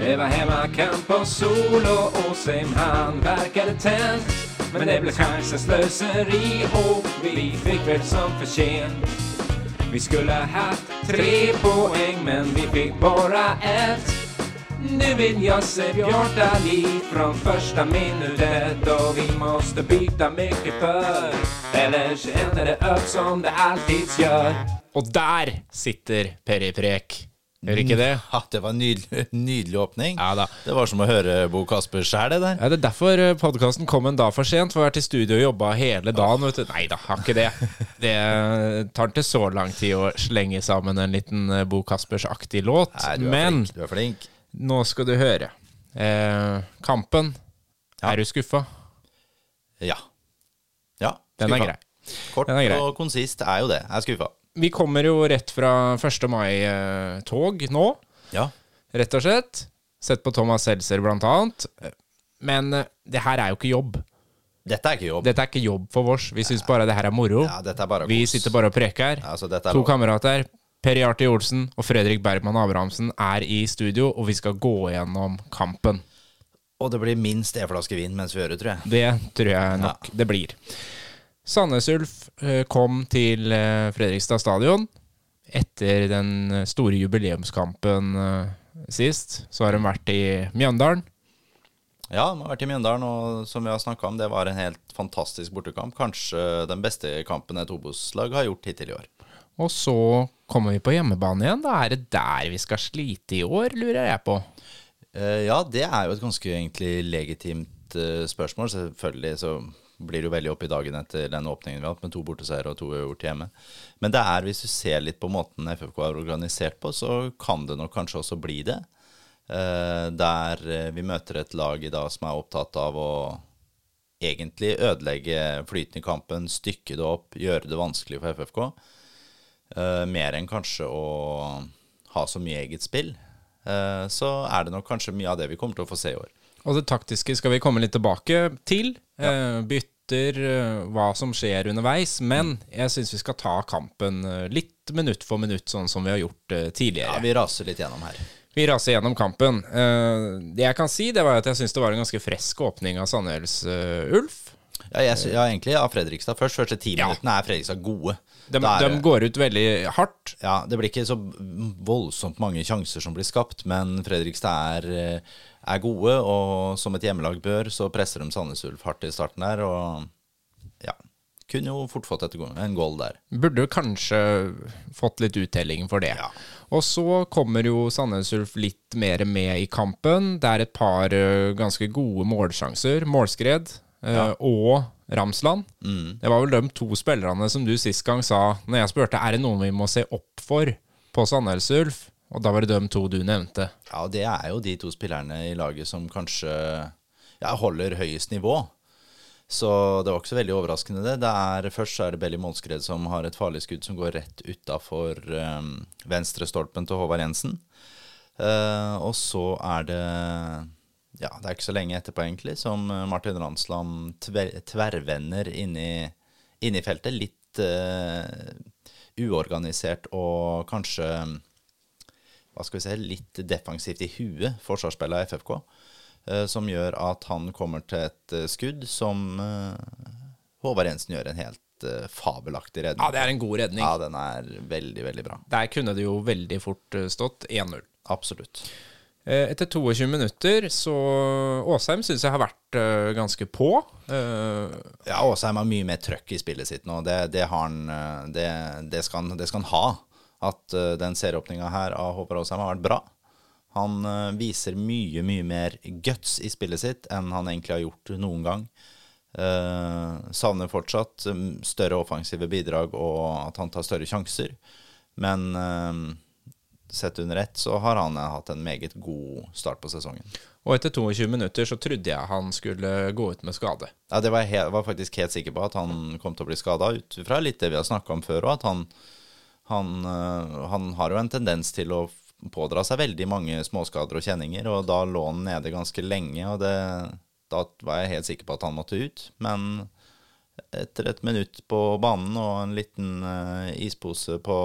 Det var hemmakamp på Sol och Åsheim, han verkade tänd. Men det blev chansens slöseri och vi fick väl som förtjänt. Vi skulle ha haft tre poäng men vi fick bara ett. Nu vill jag se Bjartali från första minutet och vi måste byta mycket för Ellers ender det upp som det alltid gjør. Og der sitter Peri Prek. Gjør ikke det? Ja, det var en nydelig, nydelig åpning. Ja. Det var som å høre Bo Kasper sjæl, det der. Ja, Det er derfor podkasten kom en dag for sent. For jeg har vært i studio og jobba hele dagen. Vet du. Nei da, har ikke det. Det tar ikke så lang tid å slenge sammen en liten eh, Bo Kaspers-aktig låt. Nei, du er Men flink. Du er flink. nå skal du høre. Eh, kampen. Ja. Er du skuffa? Ja. Ja. Den er grei. Kort Den er grei. og konsist er jo det. Jeg er skuffa. Vi kommer jo rett fra 1. mai-tog nå, Ja. rett og slett. Sett på Thomas Seltzer, blant annet. Men eh, det her er jo ikke jobb. Dette er ikke jobb. Dette er ikke jobb for vårs. Vi syns bare det her er moro. Ja, dette er bare Vi sitter bare og preker. Ja, så dette er To kamerater, Per Jarti Olsen og Fredrik Bergman Abrahamsen, er i studio, og vi skal gå gjennom kampen. Og det blir minst en flaske vin mens vi gjør det, tror jeg. Det tror jeg nok det blir. Sandnes Ulf eh, kom til eh, Fredrikstad stadion etter den store jubileumskampen eh, sist. Så har de vært i Mjøndalen. Ja, de har vært i Mjøndalen, og som vi har snakka om, det var en helt fantastisk bortekamp. Kanskje den beste kampen et Obos-lag har gjort hittil i år. Og så kommer vi på hjemmebane igjen. Da er det der vi skal slite i år, lurer jeg på. Eh, ja, det er jo et ganske egentlig legitimt eh, spørsmål. Selvfølgelig så blir jo veldig opp i dagen etter den åpningen vi har hatt, med to borteseiere og to uavgjort hjemme. Men det er, hvis du ser litt på måten FFK er organisert på, så kan det nok kanskje også bli det. Eh, der eh, vi møter et lag i dag som er opptatt av å egentlig ødelegge flyten i kampen, stykke det opp, gjøre det vanskelig for FFK. Eh, mer enn kanskje å ha så mye eget spill. Så er det nok kanskje mye av det vi kommer til å få se i år. Og det taktiske skal vi komme litt tilbake til. Eh, bytter, eh, hva som skjer underveis. Men jeg syns vi skal ta kampen eh, litt minutt for minutt, sånn som vi har gjort tidligere. Ja, vi raser litt gjennom her. Vi raser gjennom kampen. Det jeg kan si, det var at jeg syns det var en ganske frisk åpning av Sandnes eh, Ulf. Ja, jeg, ja, egentlig av Fredrikstad først. Første ti Ja. er Fredrikstad gode. De, Da er de går ut veldig hardt. Ja, Det blir ikke så voldsomt mange sjanser som blir skapt, men Fredrikstad er, er gode, og som et hjemmelag bør, så presser de Sandnes Ulf hardt i starten der, og ja Kunne jo fort fått et, en goal der. Burde kanskje fått litt uttelling for det. Ja. Og så kommer jo Sandnes Ulf litt mer med i kampen. Det er et par ganske gode målsjanser. Målskred ja. og Ramsland. Mm. Det var vel de to spillerne som du sist gang sa, når jeg spurte er det noen vi må se opp for på Sandnes Ulf, og da var det de to du nevnte. Ja, det er jo de to spillerne i laget som kanskje ja, holder høyest nivå. Så det var ikke så veldig overraskende, det. det er, først er det Belly Målskred som har et farlig skudd som går rett utafor um, venstre stolpen til Håvard Jensen. Uh, og så er det Ja, det er ikke så lenge etterpå, egentlig, som eh, Martin Ransland tver, tverrvender inni, inni feltet. Litt uh, uorganisert og kanskje hva skal vi si, litt defensivt i huet, forsvarsspillet av FFK, eh, som gjør at han kommer til et eh, skudd som eh, Håvard Jensen gjør en helt fabelaktig redning. Ja, det er en god redning. Ja, den er veldig, veldig bra. Der kunne det jo veldig fort stått 1-0. Absolutt. Etter 22 minutter så Åsheim syns jeg har vært ganske på. Ja, Åsheim har mye mer trøkk i spillet sitt nå. Det, det har han det, det, skal, han- det skal han ha. At uh, den serieåpninga her av Håvard Aasheim har vært bra. Han uh, viser mye, mye mer guts i spillet sitt enn han egentlig har gjort noen gang. Uh, savner fortsatt mm, større offensive bidrag og at han tar større sjanser. Men sett under ett så har han hatt en meget god start på sesongen. og etter 22 minutter så trodde jeg han skulle gå ut med skade. Ja, det var jeg var faktisk helt sikker på at han kom til å bli skada, ut fra litt det vi har snakka om før, og at han, han, øh, han har jo en tendens til å pådra seg veldig mange småskader og kjenninger, og da lå han nede ganske lenge, og det, da var jeg helt sikker på at han måtte ut. Men etter et minutt på banen og en liten øh, ispose på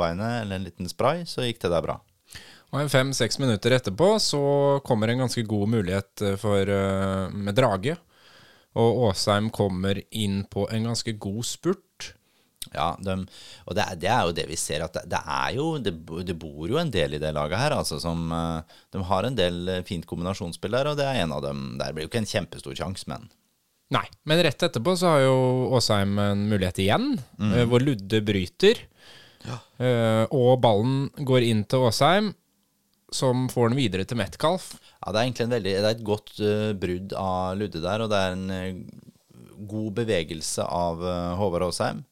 beinet, eller en liten spray, så gikk det der bra. Og fem-seks minutter etterpå så kommer en ganske god mulighet eh, for, eh, med Drage. Og Åsheim kommer inn på en ganske god spurt. Ja, de, og det er, det er jo det vi ser, at det, det er jo det, det bor jo en del i det laget her. altså som eh, De har en del eh, fint kombinasjonsspill der, og det er en av dem. Der blir jo ikke en kjempestor sjanse, men Nei, men rett etterpå så har jo Åsheim en mulighet igjen, mm. hvor Ludde bryter. Ja. og ballen går inn til Åsheim, som får den videre til Metcalf. Ja, det er egentlig en veldig, det er et godt eh, brudd av Ludde der, og det er en eh, god bevegelse av eh, Håvard Aasheim.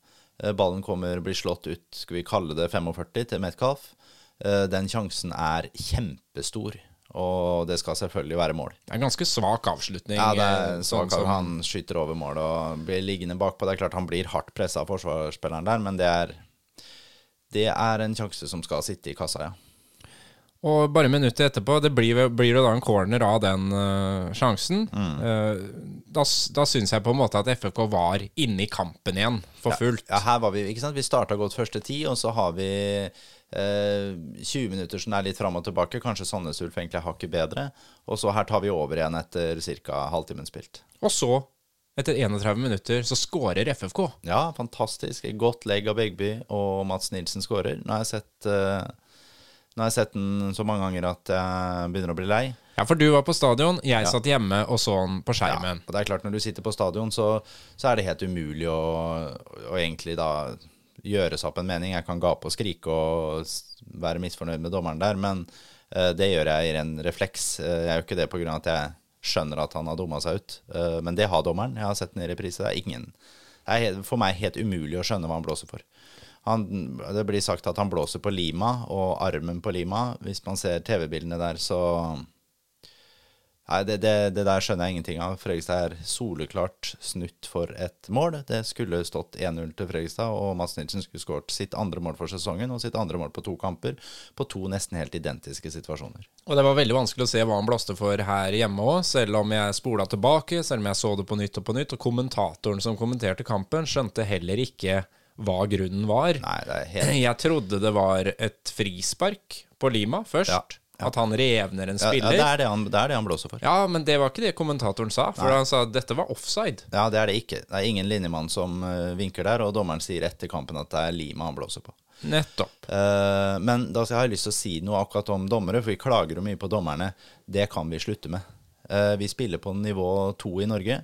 Eh, ballen kommer, blir slått ut, skal vi kalle det 45 til Metcalf. Eh, den sjansen er kjempestor, og det skal selvfølgelig være mål. Det er en ganske svak avslutning. Ja, det eh, er en svak avslutning Han skyter over mål og blir liggende bakpå. Det er klart han blir hardt pressa av forsvarsspilleren der, men det er, det er en sjanse som skal sitte i kassa, ja. Og bare minuttet etterpå, det blir, blir det da en corner av den uh, sjansen. Mm. Uh, da da syns jeg på en måte at FFK var inne i kampen igjen, for fullt. Ja, her var vi, ikke sant? Vi starta godt første ti, og så har vi uh, 20 minutter som er litt fram og tilbake. Kanskje Sandnes Ulf egentlig hakket bedre. Og så her tar vi over igjen etter ca. halvtimen spilt. Og så, etter 31 minutter, så skårer FFK. Ja, fantastisk. Godt legg av Begby, og Mats Nilsen skårer. Nå har jeg sett eh, Nå har jeg sett den så mange ganger at jeg begynner å bli lei. Ja, for du var på stadion, jeg satt hjemme og så den på skjermen. Ja, Og det er klart, når du sitter på stadion, så, så er det helt umulig å, å egentlig da gjøre seg opp en mening. Jeg kan gape og skrike og være misfornøyd med dommeren der, men uh, det gjør jeg i ren refleks. Uh, jeg gjør ikke det pga. at jeg skjønner at han har dumma seg ut. uh, men det har dommeren. Jeg har sett den i reprise. Det er ingen Det er helt, for meg helt umulig å skjønne hva han blåser for. Han, det blir sagt at han blåser på Lima og armen på Lima. Hvis man ser TV-bildene der, så Nei, det, det, det der skjønner jeg ingenting av. Fredrikstad er soleklart snutt for et mål. Det skulle stått 1-0 til Fredrikstad, og Mads Nilsen skulle skåret sitt andre mål for sesongen og sitt andre mål på to kamper, på to nesten helt identiske situasjoner. Og det var veldig vanskelig å se hva han blåste for her hjemme òg, selv om jeg spola tilbake, selv om jeg så det på nytt og på nytt. Og kommentatoren som kommenterte kampen, skjønte heller ikke hva grunnen var. Nei, det er helt Jeg trodde det var et frispark på Lima først. Ja, ja. At han revner en ja, ja, spiller. det, Ja, er det, han, det er det han blåser for. Ja, men det var ikke det kommentatoren sa, for han sa at dette var offside. Ja, det er det ikke. Det er ingen linjemann som eh, vinker der, og dommeren sier etter kampen at det er Lima han blåser på. Nettopp. Uh, men da har jeg lyst til å si noe akkurat om dommere, for vi klager jo mye på dommerne. Det kan vi slutte med. Uh, vi spiller på nivå to i Norge.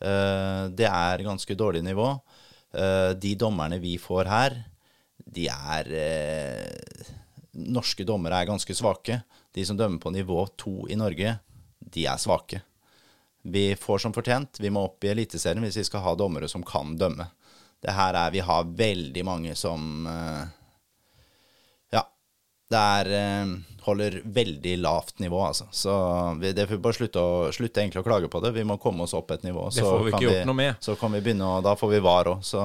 Uh, det er ganske dårlig nivå. Eh, de dommerne vi får her, de er eh, Norske dommere er ganske svake. De som dømmer på nivå to i Norge, de er svake. Vi får som fortjent. Vi må opp i Eliteserien hvis vi skal ha dommere som kan dømme. Det her er Vi har veldig mange som eh. Det er eh, holder veldig lavt nivå, altså. Så vi, det får vi bare slutte, å, slutte egentlig å klage på det. Vi må komme oss opp et nivå. Det får vi ikke gjort noe med. Så kan vi begynne, og da får vi VAR òg. Så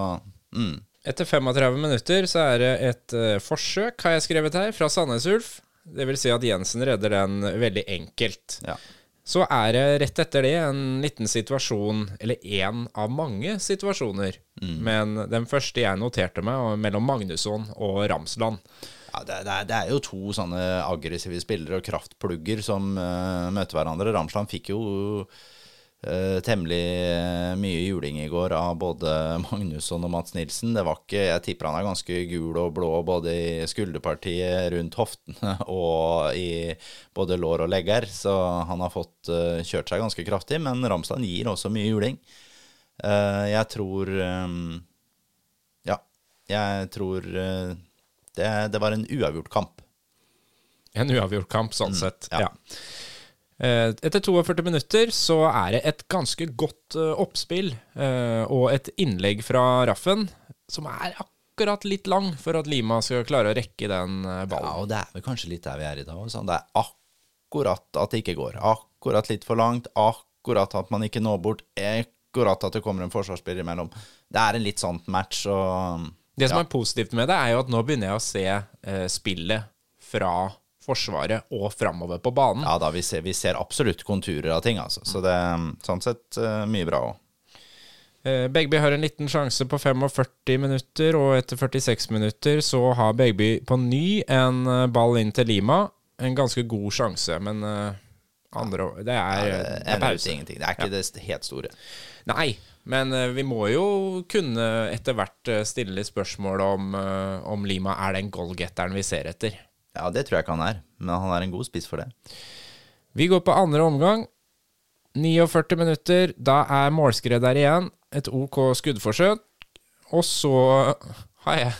mm. Etter 35 minutter så er det et uh, forsøk, har jeg skrevet her, fra Sandnes Ulf. Det vil si at Jensen redder den veldig enkelt. ja. Så er det rett etter det en liten situasjon, eller én av mange situasjoner. Mm. Men den første jeg noterte meg, var mellom Magnusson og Ramsland. Ja, det, det, er, det er jo to sånne aggressive spillere og kraftplugger som uh, møter hverandre. Ramsland fikk jo uh, temmelig eh, mye juling i går av både Magnusson og Mats Nilsen. Det var ikke, Jeg tipper han er ganske gul og blå både i skulderpartiet, rundt hoftene og i både lår og legger. Så han har fått uh, kjørt seg ganske kraftig. Men Ramsland gir også mye juling. Eh, jeg tror um, Ja, jeg tror eh, det, det var en uavgjort kamp. En uavgjort kamp, sånn sett. ja. Ja. Eh, Etter 42 minutter så er det et ganske godt eh, oppspill eh, og et innlegg fra Raffen som er akkurat litt lang for at Lima skal klare å rekke den ballen. Ja, og det er vel kanskje litt der vi er i dag. Sånn. Det er akkurat at det ikke går. Akkurat litt for langt. Akkurat at man ikke når bort. Akkurat at det kommer en forsvarsspiller imellom. Det er en litt sånn match. Og, Det som ja. er positivt med det, er jo at nå begynner jeg å se eh, spillet fra Forsvaret og framover på banen. ja da, vi ser, vi ser absolutt konturer av ting, altså. Så det er sånn sett eh, mye bra òg. Eh, Begby har en liten sjanse på 45 minutter, og etter 46 minutter så har Begby på ny en eh, ball inn til Lima. en ganske god sjanse, men andre Det er, Det er pause. ingenting. Det er ikke det helt store. Nei, men eh, vi må jo kunne etter hvert eh, stille litt spørsmål om, eh, om Lima er den goalgetteren vi ser etter. Ja, det tror jeg ikke han er, men han er en god spiss for det. Vi går på andre omgang. 49 minutter. Da er målskred der igjen. Et OK skuddforsøk. Og så har jeg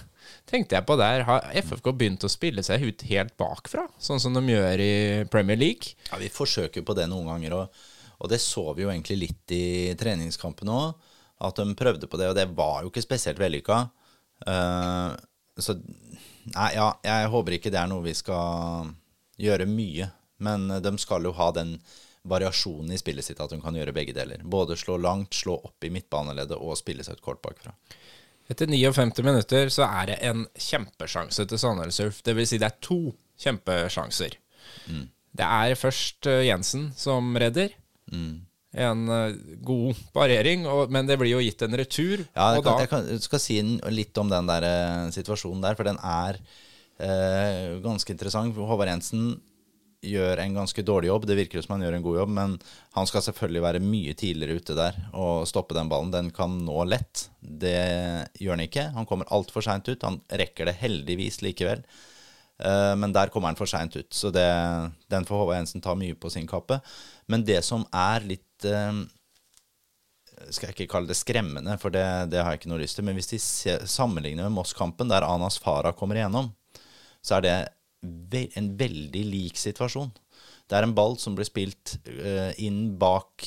tenkte jeg på der, har FFK begynt å spille seg ut helt bakfra? Sånn som de gjør i Premier League? Ja, Vi forsøker på det noen ganger, og, og det så vi jo egentlig litt i treningskampen òg. At de prøvde på det, og det var jo ikke spesielt vellykka. Uh, så Nei, ja, jeg håper ikke det er noe vi skal gjøre mye. Men de skal jo ha den variasjonen i spillet sitt at de kan gjøre begge deler. Både slå langt, slå opp i midtbaneleddet og spille seg ut kort bakfra. Etter 59 minutter så er det en kjempesjanse til Sandnes Ulf. Det vil si det er to kjempesjanser. Det er først eh, Jensen som redder. En eh, god parering, og, men det blir jo gitt en retur. Ja, jeg, kan, jeg, kan, skal si litt om den der eh, situasjonen der, for den er eh, ganske interessant. Håvard Jensen gjør en ganske dårlig jobb. Det virker som han gjør en god jobb, men han skal selvfølgelig være mye tidligere ute der og stoppe den ballen. Den kan nå lett. Det gjør han ikke. Han kommer altfor seint ut. Han rekker det heldigvis likevel. Eh, Men der kommer han for seint ut, så det, den får Håvard Jensen ta mye på sin kappe. Men det som er litt eh, skal jeg ikke kalle det skremmende, for det, det har jeg ikke noe lyst til. Men hvis de sammenligner med Moss-kampen, der Anas Farah kommer igjennom, så er det en veldig lik situasjon. Det er en ball som blir spilt eh, inn bak,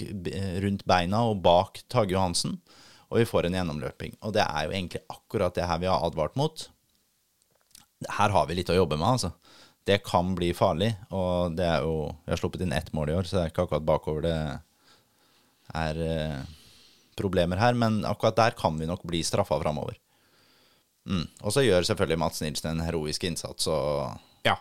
rundt beina og bak Tage Johansen, og vi får en gjennomløping. Og det er jo egentlig akkurat det her vi har advart mot. Her har vi litt å jobbe med, altså. Det kan bli farlig, og det er jo Vi har sluppet inn ett mål i år, så det er ikke akkurat bakover det er eh, problemer her, men akkurat der kan vi nok bli straffa framover. Mm. Og så gjør selvfølgelig Mats Nilsen en heroisk innsats og ja,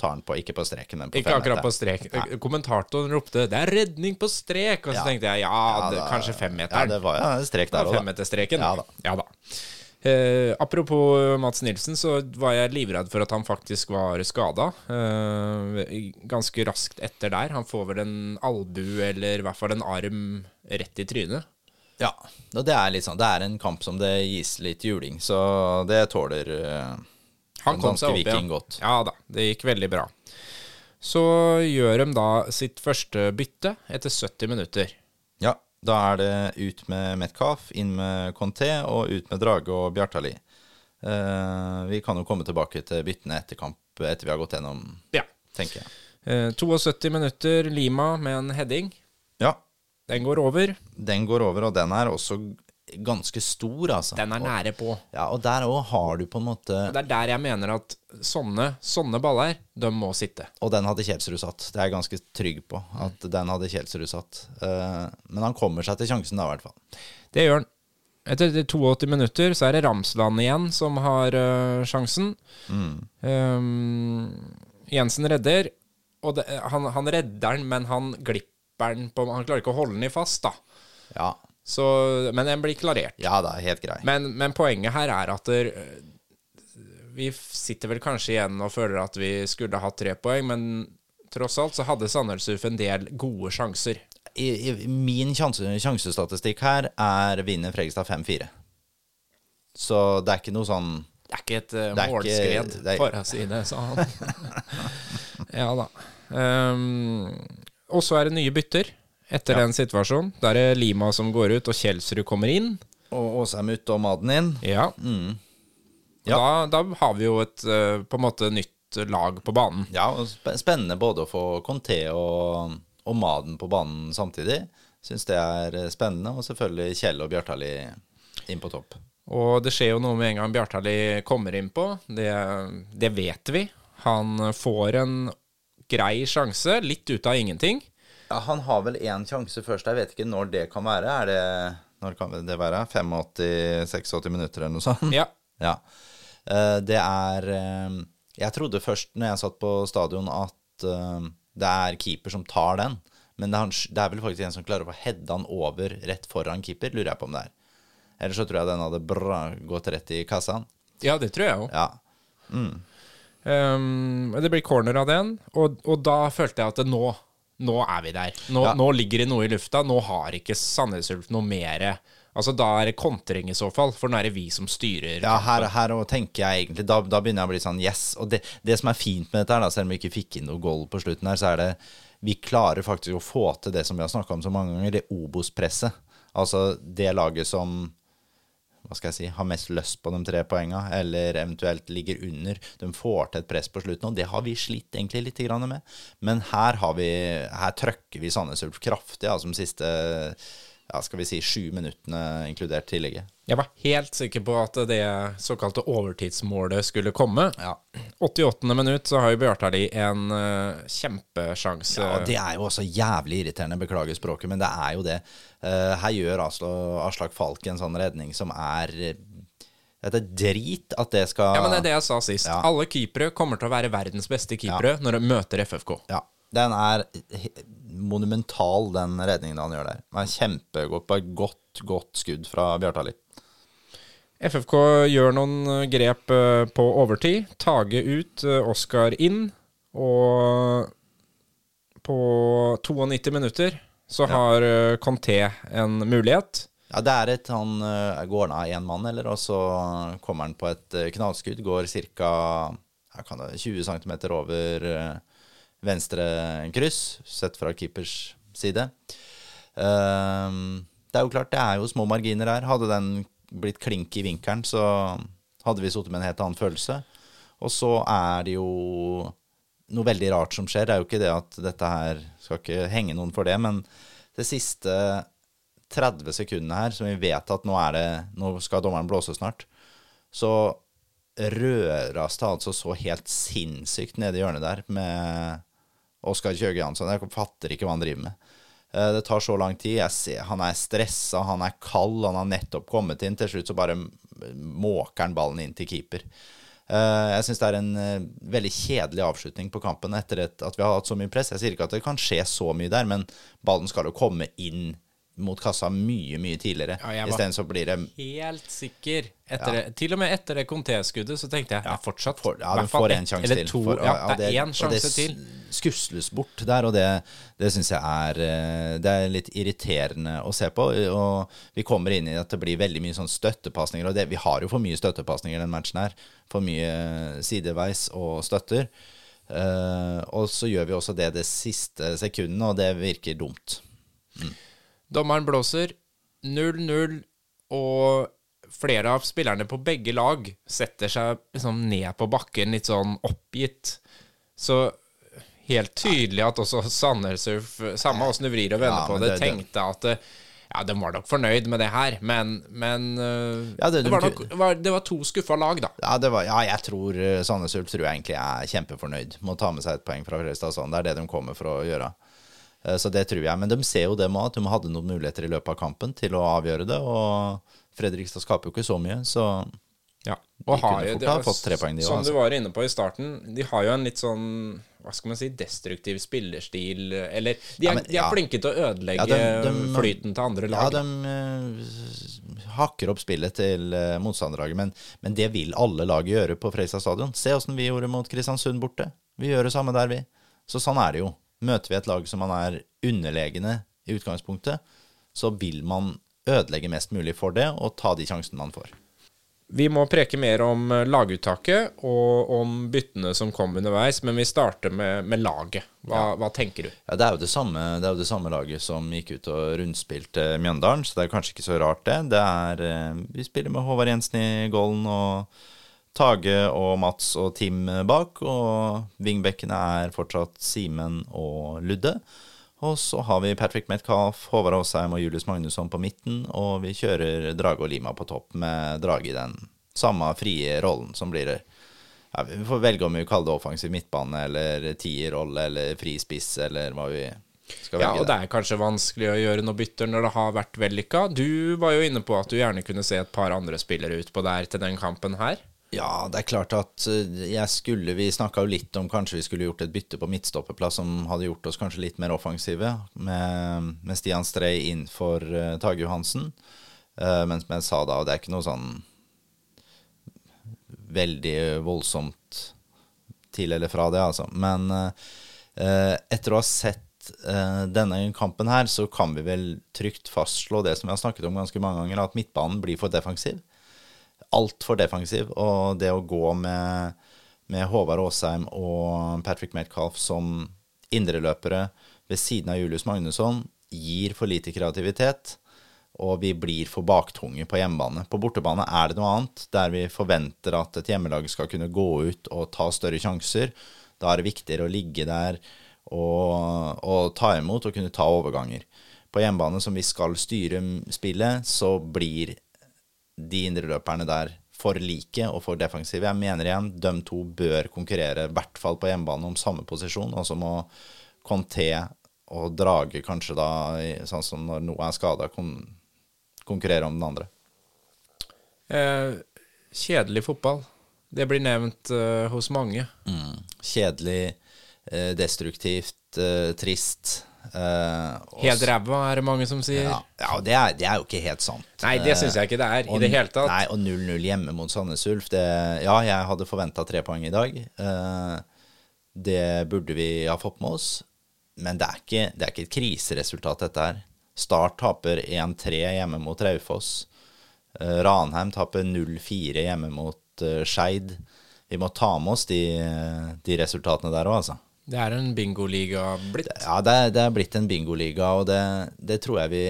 tar den på, ikke på streken, men på ikke akkurat på strek. strek. Kommentatoren ropte 'det er redning på strek', og så Ja. tenkte jeg ja, Ja, det, da- kanskje Ja, det var ja, strek der òg, da. femmeterstreken. Ja da. Ja da. Eh, apropos Mats Nilsen, så var jeg livredd for at han faktisk var skada. Eh, ganske raskt etter der. Han får vel en albu eller i hvert fall en arm rett i trynet. Ja, og det er litt sånn Det er en kamp som det gis litt juling, så det tåler eh, Han kom seg opp igjen. godt. Ja da, det gikk veldig bra. Så gjør de da sitt første bytte etter 70 minutter. Da er det ut med Metcalf, inn med Conté og ut med Drage og Bjartali. Uh, vi kan jo komme tilbake til byttene etter kamp, etter vi har gått gjennom, Ja. tenker jeg. Uh, 72 minutter Lima med en heading. Ja, Den går over. den går over, og den er også ganske stor, altså. Den er nære på. Ja, og der òg har du på en måte Det er der jeg mener at sånne, sånne baller, de må sitte. Og den hadde Kjelsrud satt. Det er jeg ganske trygg på. At den hadde Kjelsrud satt. Eh, men han kommer seg til sjansen da, i hvert fall. Det gjør han. Etter 82 minutter så er det Ramsland igjen som har øh, sjansen. Um, Jensen redder, og det, han, han redder den, men han glipper den på Han klarer ikke å holde den i fast, da. Ja, Så, men den blir klarert. ja da, helt grei. Men, men poenget her er at der, vi sitter vel kanskje igjen og føler at vi skulle hatt tre poeng, men tross alt så hadde Sandnes Ulf en del gode sjanser. I, i, min sjanse, sjansestatistikk her er vinner Fredrikstad 5-4. Så det er ikke noe sånn Det er ikke et uh, er ikke- målskred, er- for å si det, sa han. ja da. Um, og så er det nye bytter etter Ja. den situasjonen. Da er det Lima som går ut, og Kjelsrud kommer inn. Og Åsheim ut og Maden inn. Ja. Mm. Ja. Da, da har vi jo et eh, på en måte nytt lag på banen. Ja, og spennende både å få Conté og, og Maden på banen samtidig. Syns det er eh, spennende. Og selvfølgelig Kjell og Bjartali inn på topp. Og det skjer jo noe med en gang Bjartali kommer innpå. Det, det vet vi. Han får en grei sjanse, litt ut av ingenting. Ja, Han har vel én sjanse først. Jeg vet ikke når det kan være. Er det Når kan det være? 85-86 minutter eller noe sånt? Ja. Ja. Eh, Det er eh, Jeg trodde først når jeg satt på stadion at eh, det er keeper som tar den. Men det er, det er vel faktisk en som klarer å få heada den over rett foran keeper, lurer jeg på om det er. Ellers så tror jeg den hadde bra, gått rett i kassa. ja, det tror jeg òg. Ja. Um, det blir corner av den, og, og da følte jeg at det, nå, nå er vi der. Nå, Ja. nå ligger det noe i lufta. Nå har ikke Sandnes Ulf noe mer Altså Da er det kontring i så fall, for nå er det vi som styrer. Ja, her, her tenker jeg egentlig da, da begynner jeg å bli sånn yes. Og det, det som er fint med dette, her da, selv om vi ikke fikk inn noe goal på slutten her, så er det vi klarer faktisk å få til det som vi har snakka om så mange ganger, det Obos-presset. Altså det laget som hva skal jeg si, har mest lyst på de tre poenga, eller eventuelt ligger under. De får til et press på slutten, og det har vi slitt egentlig litt med. Men her, har vi, her trøkker vi Sandnes Ulf kraftig, ja, som siste ja, skal vi si sju minuttene, inkludert tillegget. Jeg var helt sikker på at det såkalte overtidsmålet skulle komme. Ja. 88. minutt så har jo Bjartali en uh, kjempesjanse. Ja, det er jo også jævlig irriterende, beklager språket, men det er jo det. Uh, her gjør Aslo, Aslak Falk en sånn redning som er det er drit at det skal Ja, men det er det jeg sa sist. Ja. Alle keepere kommer til å være verdens beste keepere når de møter FFK. Ja, den er monumental, den redningen han gjør der. Det er kjempegodt. Bare godt, godt skudd fra Bjartali. FFK gjør noen eh, grep eh, på overtid. Tage ut, eh, Oskar inn. Og på 92 minutter så har ja. Conté en mulighet. Ja, det er et Han går han av én mann, eller? Og så kommer han på et knallskudd. Går ca. 20 cm over venstre kryss, sett fra keepers side. Ehm, det er jo klart, det er jo små marginer her. Hadde den blitt klink i vinkelen, så hadde vi sittet med en helt annen følelse. Og så er det jo noe veldig rart som skjer. Det er jo ikke det at dette her skal ikke henge noen for det, men det siste 30 sekundene her, som vi vet at nå er det Nå skal dommeren blåse snart. Så røres det altså så helt sinnssykt nede i hjørnet der med Oskar Kjøge Jansson. Jeg fatter ikke hva han driver med. Eh, Det tar så lang tid. Ser, han er stressa, han er kald, han har nettopp kommet inn. Til slutt så bare måker han ballen inn til keeper. Eh, Jeg syns det er en eh, veldig kjedelig avslutning på kampen etter at vi har hatt så mye press. Jeg sier ikke at det kan skje så mye der, men ballen skal jo komme inn mot kassa mye, mye tidligere. Ja, Isteden så blir det Helt sikker. Etter det, til og med etter det Conté-skuddet så tenkte jeg ja, fortsatt for, ja, i de hvert fall får én en sjanse til. To, For- ja, det er én sjanse det til. skusles bort der, og det, det syns jeg er eh, Det er litt irriterende å se på. Og vi kommer inn i at det blir veldig mye sånn støttepasninger, og det, vi har jo for mye støttepasninger den matchen her. For mye sideveis og støtter. Uh, og så gjør vi også det det siste sekundet, og det virker dumt. Dommeren blåser 0-0, og flere av spillerne på begge lag setter seg liksom ned på bakken litt sånn oppgitt. Så helt tydelig at også Sandnesurf, samme åssen du vrir og vender Ja, på det, det- tenkte at ja, de var nok fornøyd med det her, men, men eh, Ja, det- det, var nok, var, det var to skuffa lag, da. Ja, det var, ja jeg tror eh, Sandnes Ulf tror jeg egentlig er kjempefornøyd med å ta med seg et poeng fra Fredrikstad. Sånn. Det er det de kommer for å gjøre. Eh, Så det tror jeg. Men de ser jo det med at de hadde noen muligheter i løpet av kampen til å avgjøre det. Og Fredrikstad skaper jo ikke så mye, så Ja, De kunne fort ha fått tre poeng, de Som også. du var inne på i starten, de har jo en litt sånn hva skal man si, destruktiv spillerstil Eller de er, Ja, men- de er ja. flinke til å ødelegge Ja, de- de- flyten til andre lag. Ja, de uh, hakker opp spillet til uh, motstanderlaget, men, men det vil alle lag gjøre på Freistad stadion. Se åssen vi gjorde mot Kristiansund borte. Vi gjør det samme der, vi. Så sånn er det jo. Møter vi et lag som man er underlegne i utgangspunktet, så vil man ødelegge mest mulig for det og ta de sjansene man får. Vi må preke mer om eh, laguttaket og om byttene som kom underveis, men vi starter med, med laget. Hva, hva tenker du? Ja, det er, det, samme, det er jo det samme laget som gikk ut og rundspilte Mjøndalen, så det er kanskje ikke så rart, det. det er, eh, vi spiller med Håvard Jensen i golden og Tage og Mats og Tim bak, og wingbackene er fortsatt Simen og Ludde. Og så har vi Patrick Metcalf, Håvard Aasheim og Julius Magnusson på midten, og vi kjører Drage og Lima på topp med Drage i den samme frie rollen som blir ja, Vi får velge om vi kaller det offensiv midtbane eller tierrolle eller frispiss eller hva vi skal Ja, og Det er kanskje vanskelig å gjøre noe bytter når det har vært vellykka. Du var jo inne på at du gjerne kunne se et par andre spillere utpå der til den kampen her. Ja, det er klart at eh, jeg skulle Vi snakka jo litt om kanskje vi skulle gjort et bytte på midtstoppeplass som hadde gjort oss kanskje litt mer offensive, med, med Stian Strei inn for uh, Tage Johansen. Uh, men som jeg sa da, og det er ikke noe sånn veldig voldsomt til eller fra det, altså. Men uh, etter å ha sett denne kampen her, så kan vi vel trygt fastslå det som vi har snakket om ganske mange ganger, at midtbanen blir for defensiv. Altfor defensiv. Og det å gå med, med Håvard Aasheim og Patrick Metcalf som indreløpere ved siden av Julius Magnusson gir for lite kreativitet og vi blir for baktunge på hjemmebane. På bortebane er det noe annet, der vi forventer at et hjemmelag skal kunne gå ut og ta større sjanser. Da er det viktigere å ligge der og, og ta imot og kunne ta overganger. På hjemmebane, som vi skal styre spillet, så blir de indreløperne der for like og for defensive. Jeg mener igjen, de to bør konkurrere, i hvert fall på hjemmebane, om samme posisjon. Og så må Conté og Drage kanskje da, sånn som når noe er skada, konkurrere om den andre. Eh, kjedelig fotball. Det blir nevnt uh, hos mange. Mm. Kjedelig, eh, destruktivt, uh, helt ræva, er det mange som sier. Ja, ja det, er, det, er, jo ikke helt sant. Nei, det syns jeg ikke det er og, i det hele tatt. Nei, Og 0-0 hjemme mot Sandnes Ulf, det Ja, jeg hadde forventa tre poeng i dag. det burde vi ha fått med oss. Men det er ikke, det er ikke et kriseresultat, dette her. Start taper 1-3 hjemme mot Raufoss. Eh, Ranheim taper 0-4 hjemme mot uh, Skeid. Vi må ta med oss de, de resultatene der òg, altså. Det er en bingoliga blitt? Ja, det det er blitt en bingoliga, og det, det, tror jeg vi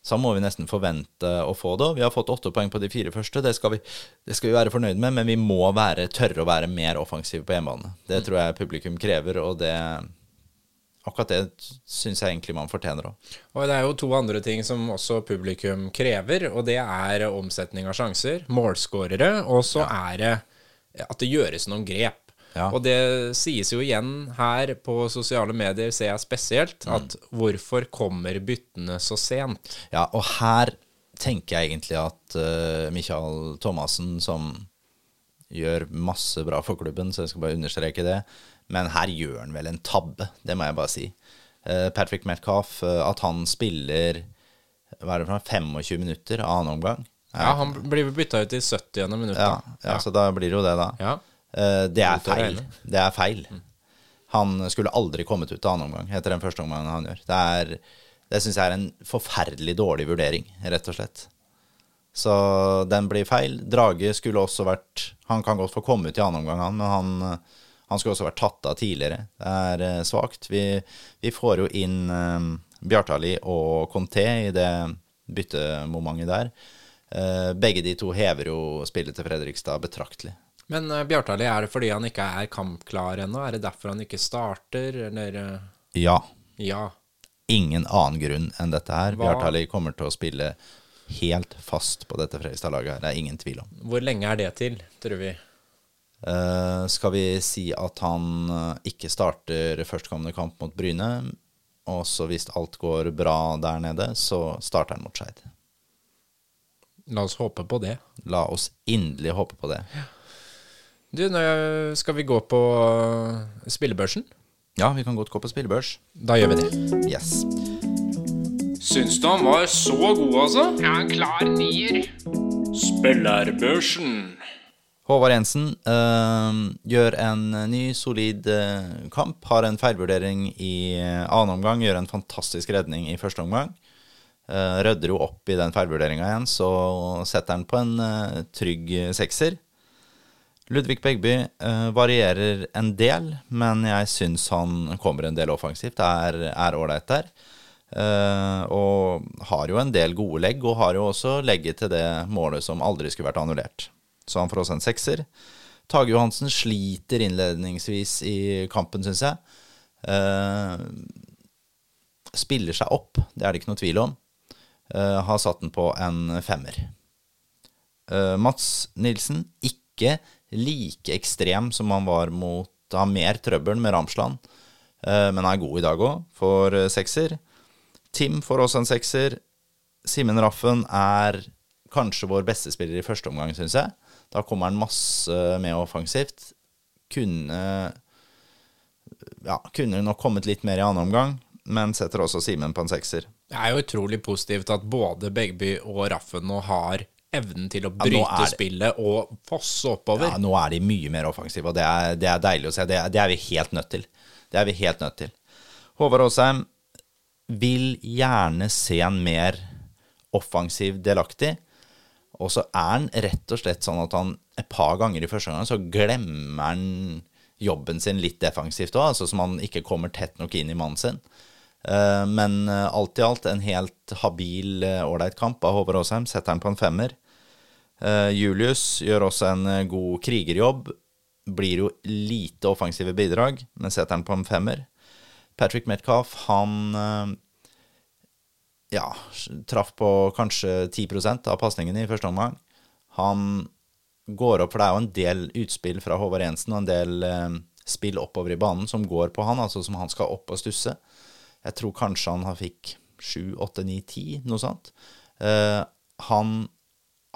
Sånn må vi nesten forvente å få det. Vi har fått åtte poeng på de fire første, det skal, vi, det skal vi være fornøyd med, men vi må være, tørre å være mer offensive på hjemmebane. Det tror jeg publikum krever, og det, akkurat det syns jeg egentlig man fortjener òg. Og det er jo to andre ting som også publikum krever, og det er omsetning av sjanser, målskårere, og så ja. er det at det gjøres noen grep. Ja. Og det sies jo igjen her på sosiale medier, ser jeg spesielt, mm. at hvorfor kommer byttene så sent? Ja, og her tenker jeg egentlig at uh, Michael Thomassen, som gjør masse bra for klubben, så jeg skal bare understreke det, men her gjør han vel en tabbe, det må jeg bare si. Uh, Patrick Metcalf, uh, at han spiller hva er det for 25 minutter annen omgang. Ja, han blir bytta ut i 70. minutt. Ja, ja, så da blir det jo det, da. Ja. Uh, det er feil. Det er feil. Han skulle aldri kommet ut av annen omgang etter den første omgangen han gjør. Det, er, det syns jeg er en forferdelig dårlig vurdering, rett og slett. Så den blir feil. Drage skulle også vært Han kan godt få komme ut i annen omgang, han, men han han skulle også vært tatt av tidligere. Det er uh, svakt. Vi, vi, får jo inn um, Bjartali og Conté i det byttemomentet der. Uh, begge de to hever jo spillet til Fredrikstad betraktelig. Men uh, Bjartali, er det fordi han ikke er kampklar ennå? Er det derfor han ikke starter, eller? Ja. ja. Ingen annen grunn enn dette her. Hva? Bjartali kommer til å spille helt fast på dette Fredrikstad-laget. Det er ingen tvil om. Hvor lenge er det til, tror vi? Uh, skal vi si at han ikke starter førstkommende kamp mot Bryne, og så hvis alt går bra der nede, så starter han mot Skeid. La oss håpe på det. La oss inderlig håpe på det. Du, skal vi gå på uh, spillebørsen? Ja, vi kan godt gå på spillebørs. Da gjør vi det. Yes. Syns du han var så god, altså? Ja, en klar nier. Spillerbørsen. Håvard Jensen øh, gjør en ny, solid øh, kamp. Har en feilvurdering i øh, annen omgang, gjør en fantastisk redning i første omgang. rydder jo opp i den feilvurderinga igjen, så setter han på en trygg sekser. Ludvig Begby varierer en del, men jeg syns han kommer en del offensivt. Det er ålreit der. og har jo en del gode legg, og har jo også legget til det målet som aldri skulle vært annullert så han får også en sekser. Tage Johansen sliter innledningsvis i kampen, syns jeg. Uh, spiller seg opp, det er det ikke noe tvil om. Uh, har satt den på en femmer. Uh, Mats Nilsen, ikke like ekstrem som han var mot Har mer trøbbel med Ramsland, men er god i dag òg, for sekser. Tim får også en sekser. Simen Raffen er kanskje vår beste spiller i første omgang, syns jeg. Da kommer han masse med offensivt. Kunne ja, kunne nok kommet litt mer i annen omgang, men setter også Simen på en sekser. Det er jo utrolig positivt at både Begby og Raffen nå har evnen til å bryte er det- spillet og fosse oppover. Ja, nå er de mye mer offensive, og det er, det er deilig å se. Det er, det er vi helt nødt til. Det er vi helt nødt til. Håvard Aasheim vil gjerne se en mer offensiv delaktig. Og så er han rett og slett sånn at han et par ganger i første gang så glemmer han jobben sin litt defensivt òg, altså som han ikke kommer tett nok inn i mannen sin. Eh, Men eh, alt i alt en helt habil, eh, ålreit kamp av Håvard Aasheim. Setter han på en femmer. Eh, Julius gjør også en eh, god krigerjobb. Blir jo lite offensive bidrag, men setter han på en femmer. Patrick Metcalf, han eh, ja, traff på kanskje 10% av pasningene i første omgang. Han går opp, for det er jo en del utspill fra Håvard Jensen og en del eh, spill oppover i banen som går på han, altså som han skal opp og stusse. Jeg tror kanskje han fikk 7, 8, 9, 10, noe sånt. Eh, han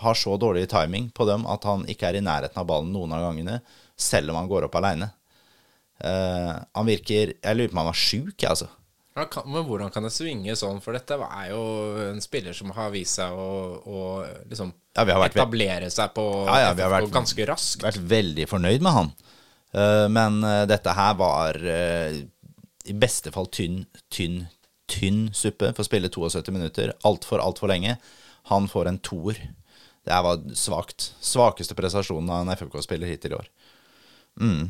har så dårlig timing på dem at han ikke er i nærheten av ballen noen av gangene, selv om han går opp aleine. han virker Jeg lurer på om han var sjuk, jeg, altså. Kan, men hvordan kan det svinge sånn? For dette er jo en spiller som har vist seg å, å liksom Ja, vært etablere seg på Ja, ja, vi har vært- ganske raskt. vært veldig fornøyd med han. Uh, men uh, dette her var eh, i beste fall tynn, tynn, tynn suppe for å spille 72 minutter. Altfor, altfor lenge. Han får en toer. Det var svakt. Svakeste prestasjonen av en FFK-spiller hittil i år. Mm.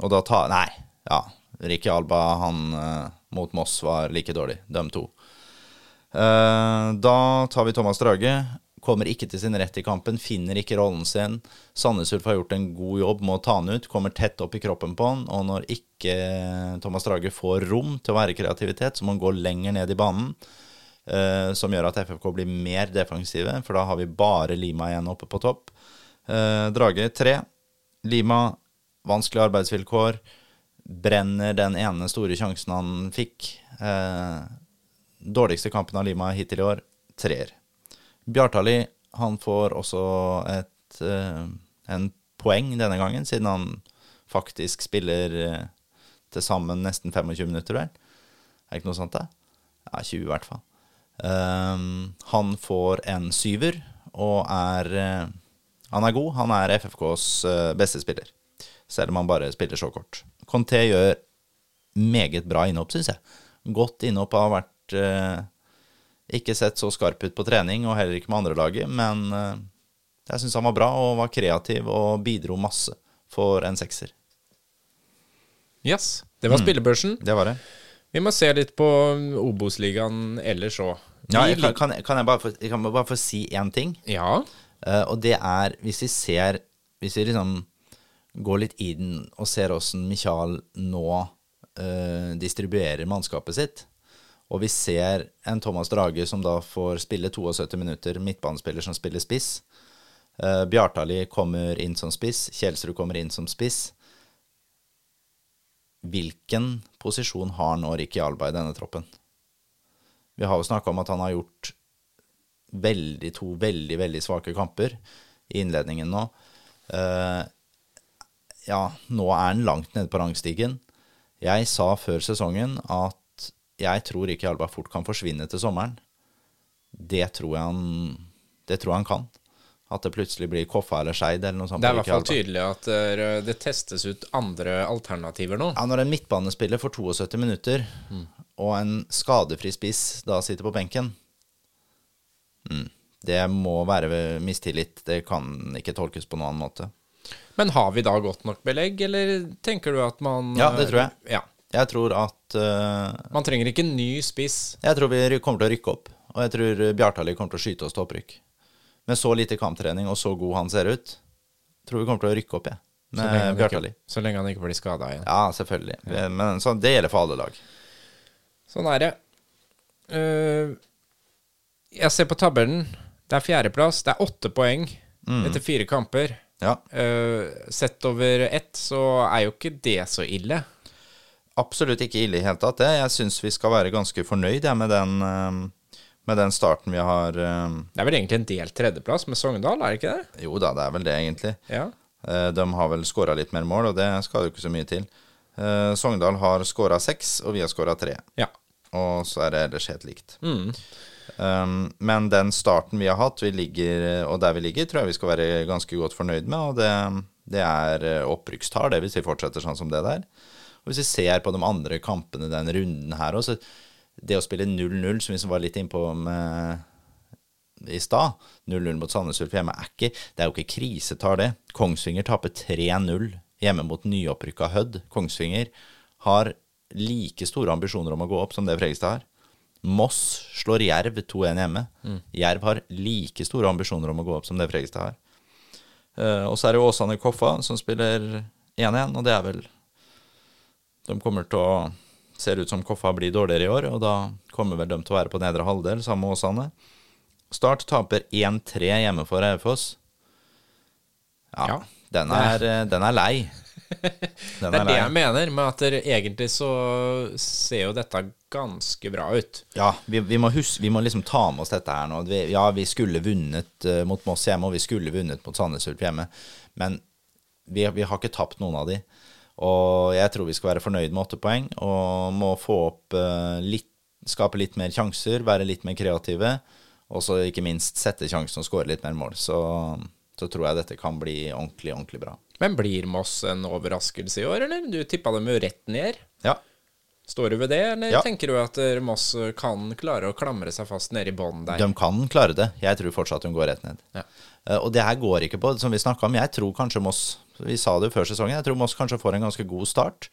Og da ta Nei, ja. Ricky Alba, han eh, mot Moss var like dårlig. De to. Uh, da tar vi Thomas Drage. Kommer ikke til sin rett i kampen, finner ikke rollen sin. Sandnes Ulf har gjort en god jobb med å ta han ut, kommer tett opp i kroppen på han. Og når ikke Thomas Drage får rom til å være kreativitet, så må han gå lenger ned i banen. Eh, som gjør at FFK blir mer defensive, for da har vi bare Lima igjen oppe på topp. Eh, Drage tre. Lima, vanskelige arbeidsvilkår. Brenner den ene store sjansen han fikk. Eh, dårligste kampen av Lima hittil i år, treer. Bjartali han får også et, eh, en poeng denne gangen, siden han faktisk spiller eh, til sammen nesten 25 minutter, vel? Er det ikke noe sånt, det? Ja, 20 i hvert fall. Ehm, han får en syver, og er eh, Han er god. Han er FFKs eh, beste spiller, selv om han bare spiller så kort. Conté gjør meget bra innhopp, syns jeg. Godt innhopp har vært uh, ikke sett så skarp ut på trening, og heller ikke med andre laget, men uh, jeg syns han var bra og var kreativ og bidro masse for en sekser. Yes, det var spillebørsen. Det var det. Vi må se litt på Obos-ligaen ellers òg. Ja, jeg kan, kan, jeg- kan jeg bare få, jeg kan bare få si én ting? ja. Uh, og det er hvis vi ser Hvis vi liksom går litt i den og ser åssen Michael nå uh, distribuerer mannskapet sitt, og vi ser en Thomas Drage som da får spille 72 minutter, midtbanespiller som spiller spiss. Uh, Bjartali kommer inn som spiss, Kjelsrud kommer inn som spiss. Hvilken posisjon har nå Ricky Alba i denne troppen? Vi har jo snakka om at han har gjort veldig, to veldig, veldig svake kamper i innledningen nå. Uh, ja, nå er han langt nede på rangstigen. Jeg sa før sesongen at jeg tror ikke Alba fort kan forsvinne til sommeren. Det tror jeg han, det tror jeg han kan. At det plutselig blir Koffa eller Skeid eller noe sånt. Det er i hvert fall tydelig at eh, det testes ut andre alternativer nå. Ja, når en midtbanespiller får 72 minutter, og en skadefri spiss da sitter på benken mm, Det må være mistillit. Det kan ikke tolkes på noen annen måte. Men har vi da godt nok belegg, eller tenker du at man Ja, det tror jeg. Ja. Jeg tror at uh, Man trenger ikke en ny spiss. Jeg tror vi kommer til å rykke opp. Og jeg tror Bjartali kommer til å skyte oss til opprykk. Med så lite kamptrening og så god han ser ut, tror vi kommer til å rykke opp, jeg. Så lenge, Med Bjartali. så lenge han ikke blir skada igjen. Ja, selvfølgelig. Men så, det gjelder for alle lag. Sånn er det. Eh, jeg ser på tabellen. Det er fjerdeplass. Det er åtte poeng Mm. etter fire kamper. Ja, Eh, sett over ett så er jo ikke det så ille. absolutt ikke ille i hele tatt, det. Jeg syns vi skal være ganske fornøyd jeg, med, den, eh, med den starten vi har Det er vel egentlig en delt tredjeplass med Sogndal, er det ikke det? Jo da, det er vel det, egentlig. Ja. De har vel skåra litt mer mål, og det skal jo ikke så mye til. Sogndal har skåra seks, og vi har skåra tre. ja. Og så er det ellers helt likt. Mm. Um, men den starten vi har hatt, vi ligger, og der vi ligger, tror jeg vi skal være ganske godt fornøyd med. Og det, det er eh, opprykkstall, det hvis vi fortsetter sånn som det der. Og hvis vi ser på de andre kampene den runden her også, det å spille 0-0, som vi var litt innpå med i stad, 0-0 mot Sandnes Ulf hjemme, er ikke, det er jo ikke krisetall, det. Kongsvinger taper 3-0 hjemme mot nyopprykka Hødd. Kongsvinger har like store ambisjoner om å gå opp som det Fredrikstad har. Moss slår Jerv 2-1 hjemme. Mm. Jerv har like store ambisjoner om å gå opp som det Fredrikstad har. Uh, og så er det Åsane Koffa som spiller 1-1, og det er vel De kommer til å Ser ut som Koffa blir dårligere i år, og da kommer vel de til å være på nedre halvdel sammen med Åsane. Start taper 1-3 hjemme for Raufoss. Ja, ja, den, er, eh, den er lei. Det er det jeg mener med at egentlig så ser jo dette ganske bra ut. Ja, vi, vi, må, huske, vi må, liksom ta med oss dette her nå. Vi, ja, vi skulle vunnet uh, mot Moss hjemme, og vi skulle vunnet mot Sandnes Ulf hjemme. Men vi, vi, har ikke tapt noen av de. Og jeg tror vi skal være fornøyd med åtte poeng, og må få opp uh, litt Skape litt mer sjanser, være litt mer kreative. Og så ikke minst sette sjansen og skåre litt mer mål. Så, så tror jeg dette kan bli ordentlig, ordentlig bra. Men blir Moss en overraskelse i år, eller? Du tippa dem jo rett ned. Ja. Står du ved det, eller ja. tenker du at eh, Moss kan klare å klamre seg fast nede i bånn der? De kan klare det. Jeg tror fortsatt hun går rett ned. Ja. Uh, og det her går ikke på, som vi snakka om, jeg tror kanskje Moss Vi sa det jo før sesongen, jeg tror Moss kanskje får en ganske god start.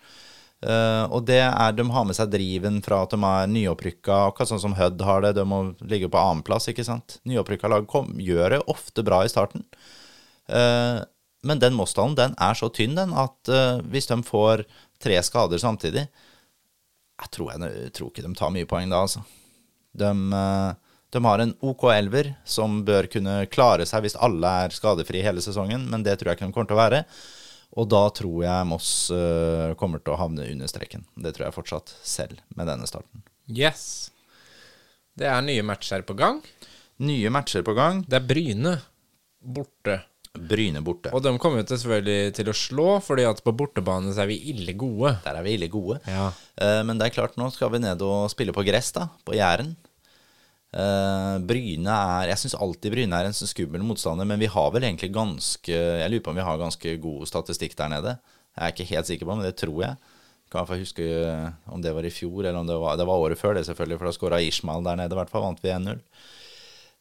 Uh, og det er de har med seg driven fra at de er nyopprykka, akkurat sånn som Hødd har det. De må ligge på annenplass, ikke sant. Nyopprykka lag kom, gjør det ofte bra i starten. Uh, men den Mossdalen den er så tynn den, at uh, hvis de får tre skader samtidig Jeg tror, jeg, jeg tror, ikke de tar mye poeng da, altså. De, uh, de, har en OK elver som bør kunne klare seg hvis alle er skadefrie hele sesongen, men det tror jeg ikke de kommer til å være. Og da tror jeg Moss uh, kommer til å havne under streken. Det tror jeg fortsatt selv med denne starten. Yes. Det er nye matcher på gang. Nye matcher på gang. Det er Bryne borte. Bryne borte. Og de kommer jo selvfølgelig til å slå, fordi at på bortebane så er vi ille gode. Der er vi ille gode. Ja. Uh, men det er klart, nå skal vi ned og spille på gress, da. På Jæren. Uh, Bryne er Jeg syns alltid Bryne er en skummel motstander, men vi har vel egentlig ganske Jeg lurer på om vi har ganske god statistikk der nede. Jeg er ikke helt sikker på, men det tror jeg. Jeg kan hvert fall huske om det var i fjor, eller om det var, det var året før det, selvfølgelig, for da skåra Ishmael der nede, i hvert fall. Vant vi 1-0.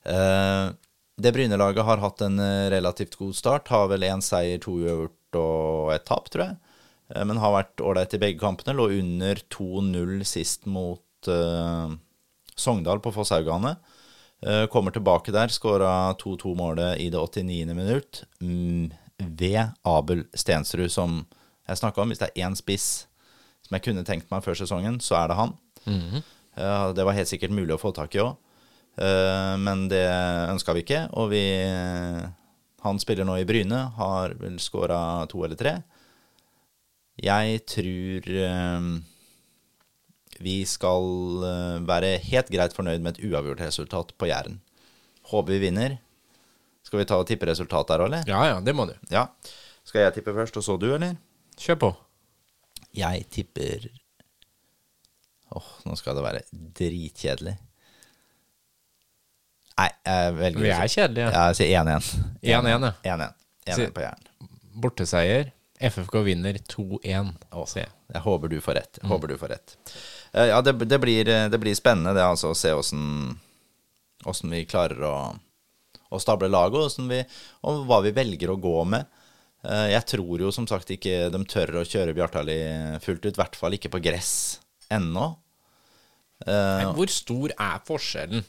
Uh, det Bryne-laget har hatt en eh, relativt god start. Har vel én seier, to uavgjort og ett tap, tror jeg. Eh, men har vært ålreit i begge kampene. Lå under 2-0 sist mot uh, Sogndal på Fosshaugane. Uh, kommer tilbake der, skåra 2-2-målet i det 89. minutt mm, ved Abel Stensrud, som jeg snakka om. Hvis det er én spiss som jeg kunne tenkt meg før sesongen, så er det han. Mm -hmm. uh, det var helt sikkert mulig å få tak i òg. Eh, men det ønska vi ikke, og vi Han spiller nå i Bryne, har vel skåra to eller tre. Jeg tror eh, vi skal eh, være helt greit fornøyd med et uavgjort resultat på Jæren. Håper vi vinner. Skal vi ta og tippe resultat der, eller? Ja, ja, det må du. Ja. Skal jeg tippe først, og så du, eller? Kjør på. Jeg tipper Åh, oh, nå skal det være dritkjedelig. Nei, jeg velger Vi er kjedelige. Ja, jeg sier 1-1. 1-1, ja. 1-1 på Jæren. Borteseier. FFK vinner 2-1. Jeg håper du får rett. Jeg håper du får rett. Uh, ja, det, det, blir, det, blir, spennende det altså, å se åssen vi klarer å, å stable laget, og, vi, og hva vi velger å gå med. Uh, jeg tror jo som sagt ikke de tør å kjøre Bjartali fullt ut. I hvert fall ikke på gress ennå. Uh, hvor stor er forskjellen?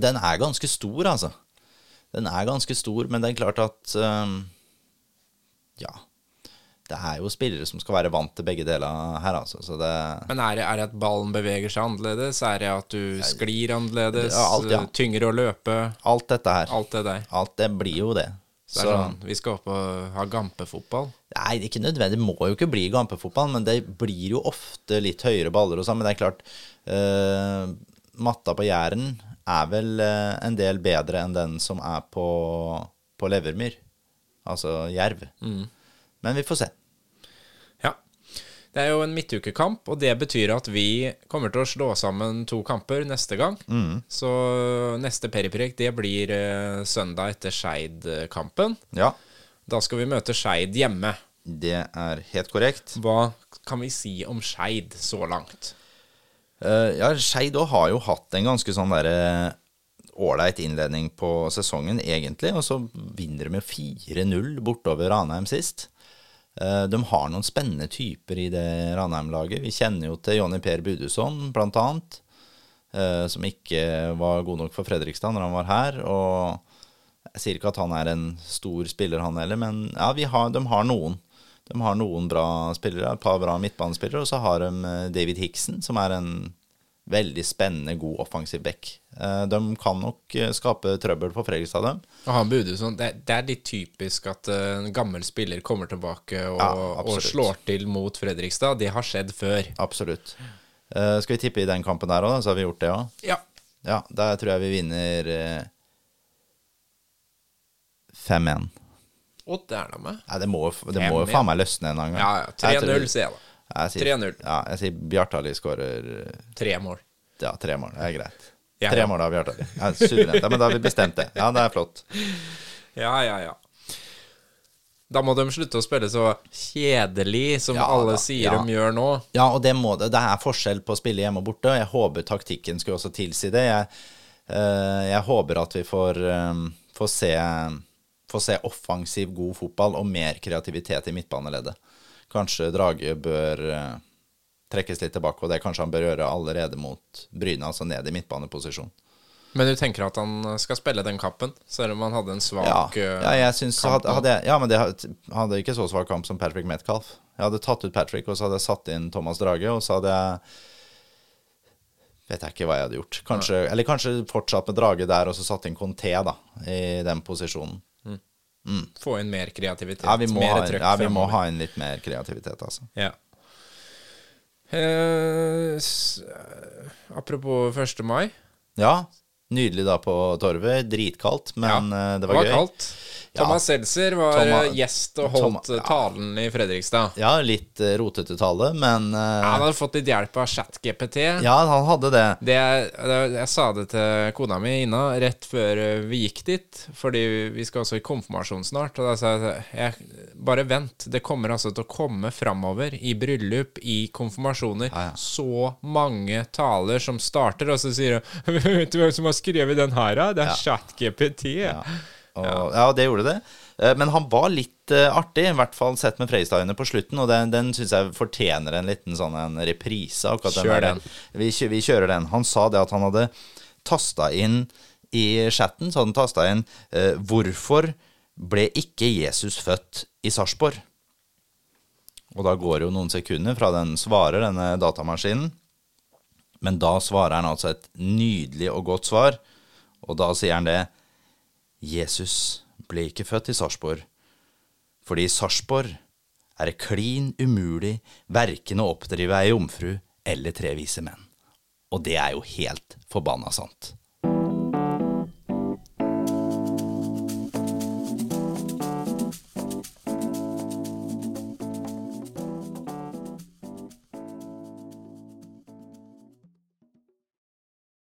Den er ganske stor, altså. Den er ganske stor, men det er klart at um, Ja. Det er jo spillere som skal være vant til begge deler her, altså. Det, men er det, er det, at ballen beveger seg annerledes? Er det at du sklir annerledes? Ja, alt, ja. Tyngre å løpe? Alt dette her. Alt det der. Alt det blir jo det. Så, er sånn, Vi skal opp og ha gampefotball? Nei, det er ikke nødvendig. Det må jo ikke bli gampefotball, men det blir jo ofte litt høyere baller og sånn. Men det er klart, uh, matta på Jæren er vel eh, en del bedre enn den som er på, på Levermyr. Altså jerv. Mm. Men vi får se. Ja. Det er jo en midtukekamp, og det betyr at vi kommer til å slå sammen to kamper neste gang. Så neste periprek, det blir eh, søndag etter Skeid-kampen. Ja, Da skal vi møte Skeid hjemme. det er helt korrekt. Hva kan vi si om Skeid så langt? Eh, ja, Skeid òg har jo hatt en ganske sånn derre ålreit innledning på sesongen, egentlig. Og så vinner de med 4-0 bortover Ranheim sist. Eh, de har noen spennende typer i det Ranheim-laget. Vi kjenner jo til Jonny Per Budusson, blant annet. eh, som ikke var god nok for Fredrikstad når han var her. Og jeg sier ikke at han er en stor spiller, han heller, men ja, har, de har noen. De har noen bra spillere, et par bra midtbanespillere, og så har de eh, David Hickson, som er en veldig spennende, god offensiv back. Eh, De kan nok eh, skape trøbbel for Fredrikstad, dem. Og han Budusson, det, det er litt typisk at en gammel spiller kommer tilbake og, Ja, og slår til mot Fredrikstad. Det har skjedd før. Absolutt. Uh, Skal vi tippe i den kampen der òg, så har vi gjort det òg? Ja. Ja, der tror jeg vi vinner uh, 5-1. Er da med. Nei, det må, det må jo faen meg løsne en gang. Ja, ja. 3-0, sier jeg da. Jeg sier- 3-0. Ja, jeg sier Bjartali skårer Tre mål. ja, tre mål. Det er greit. Ja, tre mål av Bjartali. Ja, suverent. Ja, men da har vi bestemt det. Ja, det er flott. Ja, ja, ja. Da må de slutte å spille så kjedelig som Ja, alle da, sier ja. de gjør nå. Ja, og det må det. Det er forskjell på å spille hjemme og borte, og jeg håper taktikken skulle også tilsi det. Jeg, eh, jeg håper at vi får, eh, får, se, får se offensiv, god fotball og mer kreativitet i midtbaneleddet. Kanskje Drage bør eh, trekkes litt tilbake, og det kanskje han bør gjøre allerede mot Bryne, altså ned i midtbaneposisjon. Men du tenker at han skal spille den kampen, selv om han hadde en svak Ja, eh, ja jeg synes kamp hadde, hadde jeg, Ja, men det had- hadde ikke så svak kamp som Patrick Metcalf. Jeg hadde tatt ut Patrick, og så hadde jeg satt inn Thomas Drage, og så hadde jeg Vet jeg ikke hva jeg hadde gjort. Kanskje, Eller kanskje fortsatt med Drage der, og så satt inn Conté, da, i den posisjonen. Få inn mer kreativitet. Ja, vi må, ha, trøkk ja, vi må ha inn litt mer kreativitet, altså. Ja. Eh, eh, apropos 1. mai. Ja, nydelig da på Torvet. Dritkaldt, men Ja, eh, det var, gøy. kaldt. Thomas Seltzer var Thomas- eh, gjest og holdt Thomas- eh, talen i Fredrikstad. Ja, litt eh, rotete tale, men eh, Han hadde fått litt hjelp av ChatGPT. Ja, han hadde det. Det, jeg, jeg sa det til kona mi Ina rett før vi gikk dit, fordi vi skal også i konfirmasjon snart. Og da sa jeg, jeg bare vent, det kommer altså til å komme framover i bryllup, i konfirmasjoner, Ja, ja. så mange taler som starter, og så sier hun Vet du hvem som har skrevet den her, da? Det er ChatGPT. Ja. Og, ja, det gjorde det. Eh, Men han var litt eh, artig, i hvert fall sett med Freistadøyne på slutten. Og den, den syns jeg fortjener en liten sånn en reprise. Kjør den. Vi, vi kjører den. Han sa det at han hadde tasta inn i chatten, så hadde han tasta inn eh, 'Hvorfor ble ikke Jesus født i Sarpsborg?' Og da går det jo noen sekunder fra den svarer, denne datamaskinen. Men da svarer han altså et nydelig og godt svar, og da sier han det Jesus ble ikke født i Sarpsborg, fordi i Sarpsborg er det klin umulig verken å oppdrive ei jomfru eller tre vise menn. Og det er jo helt forbanna sant.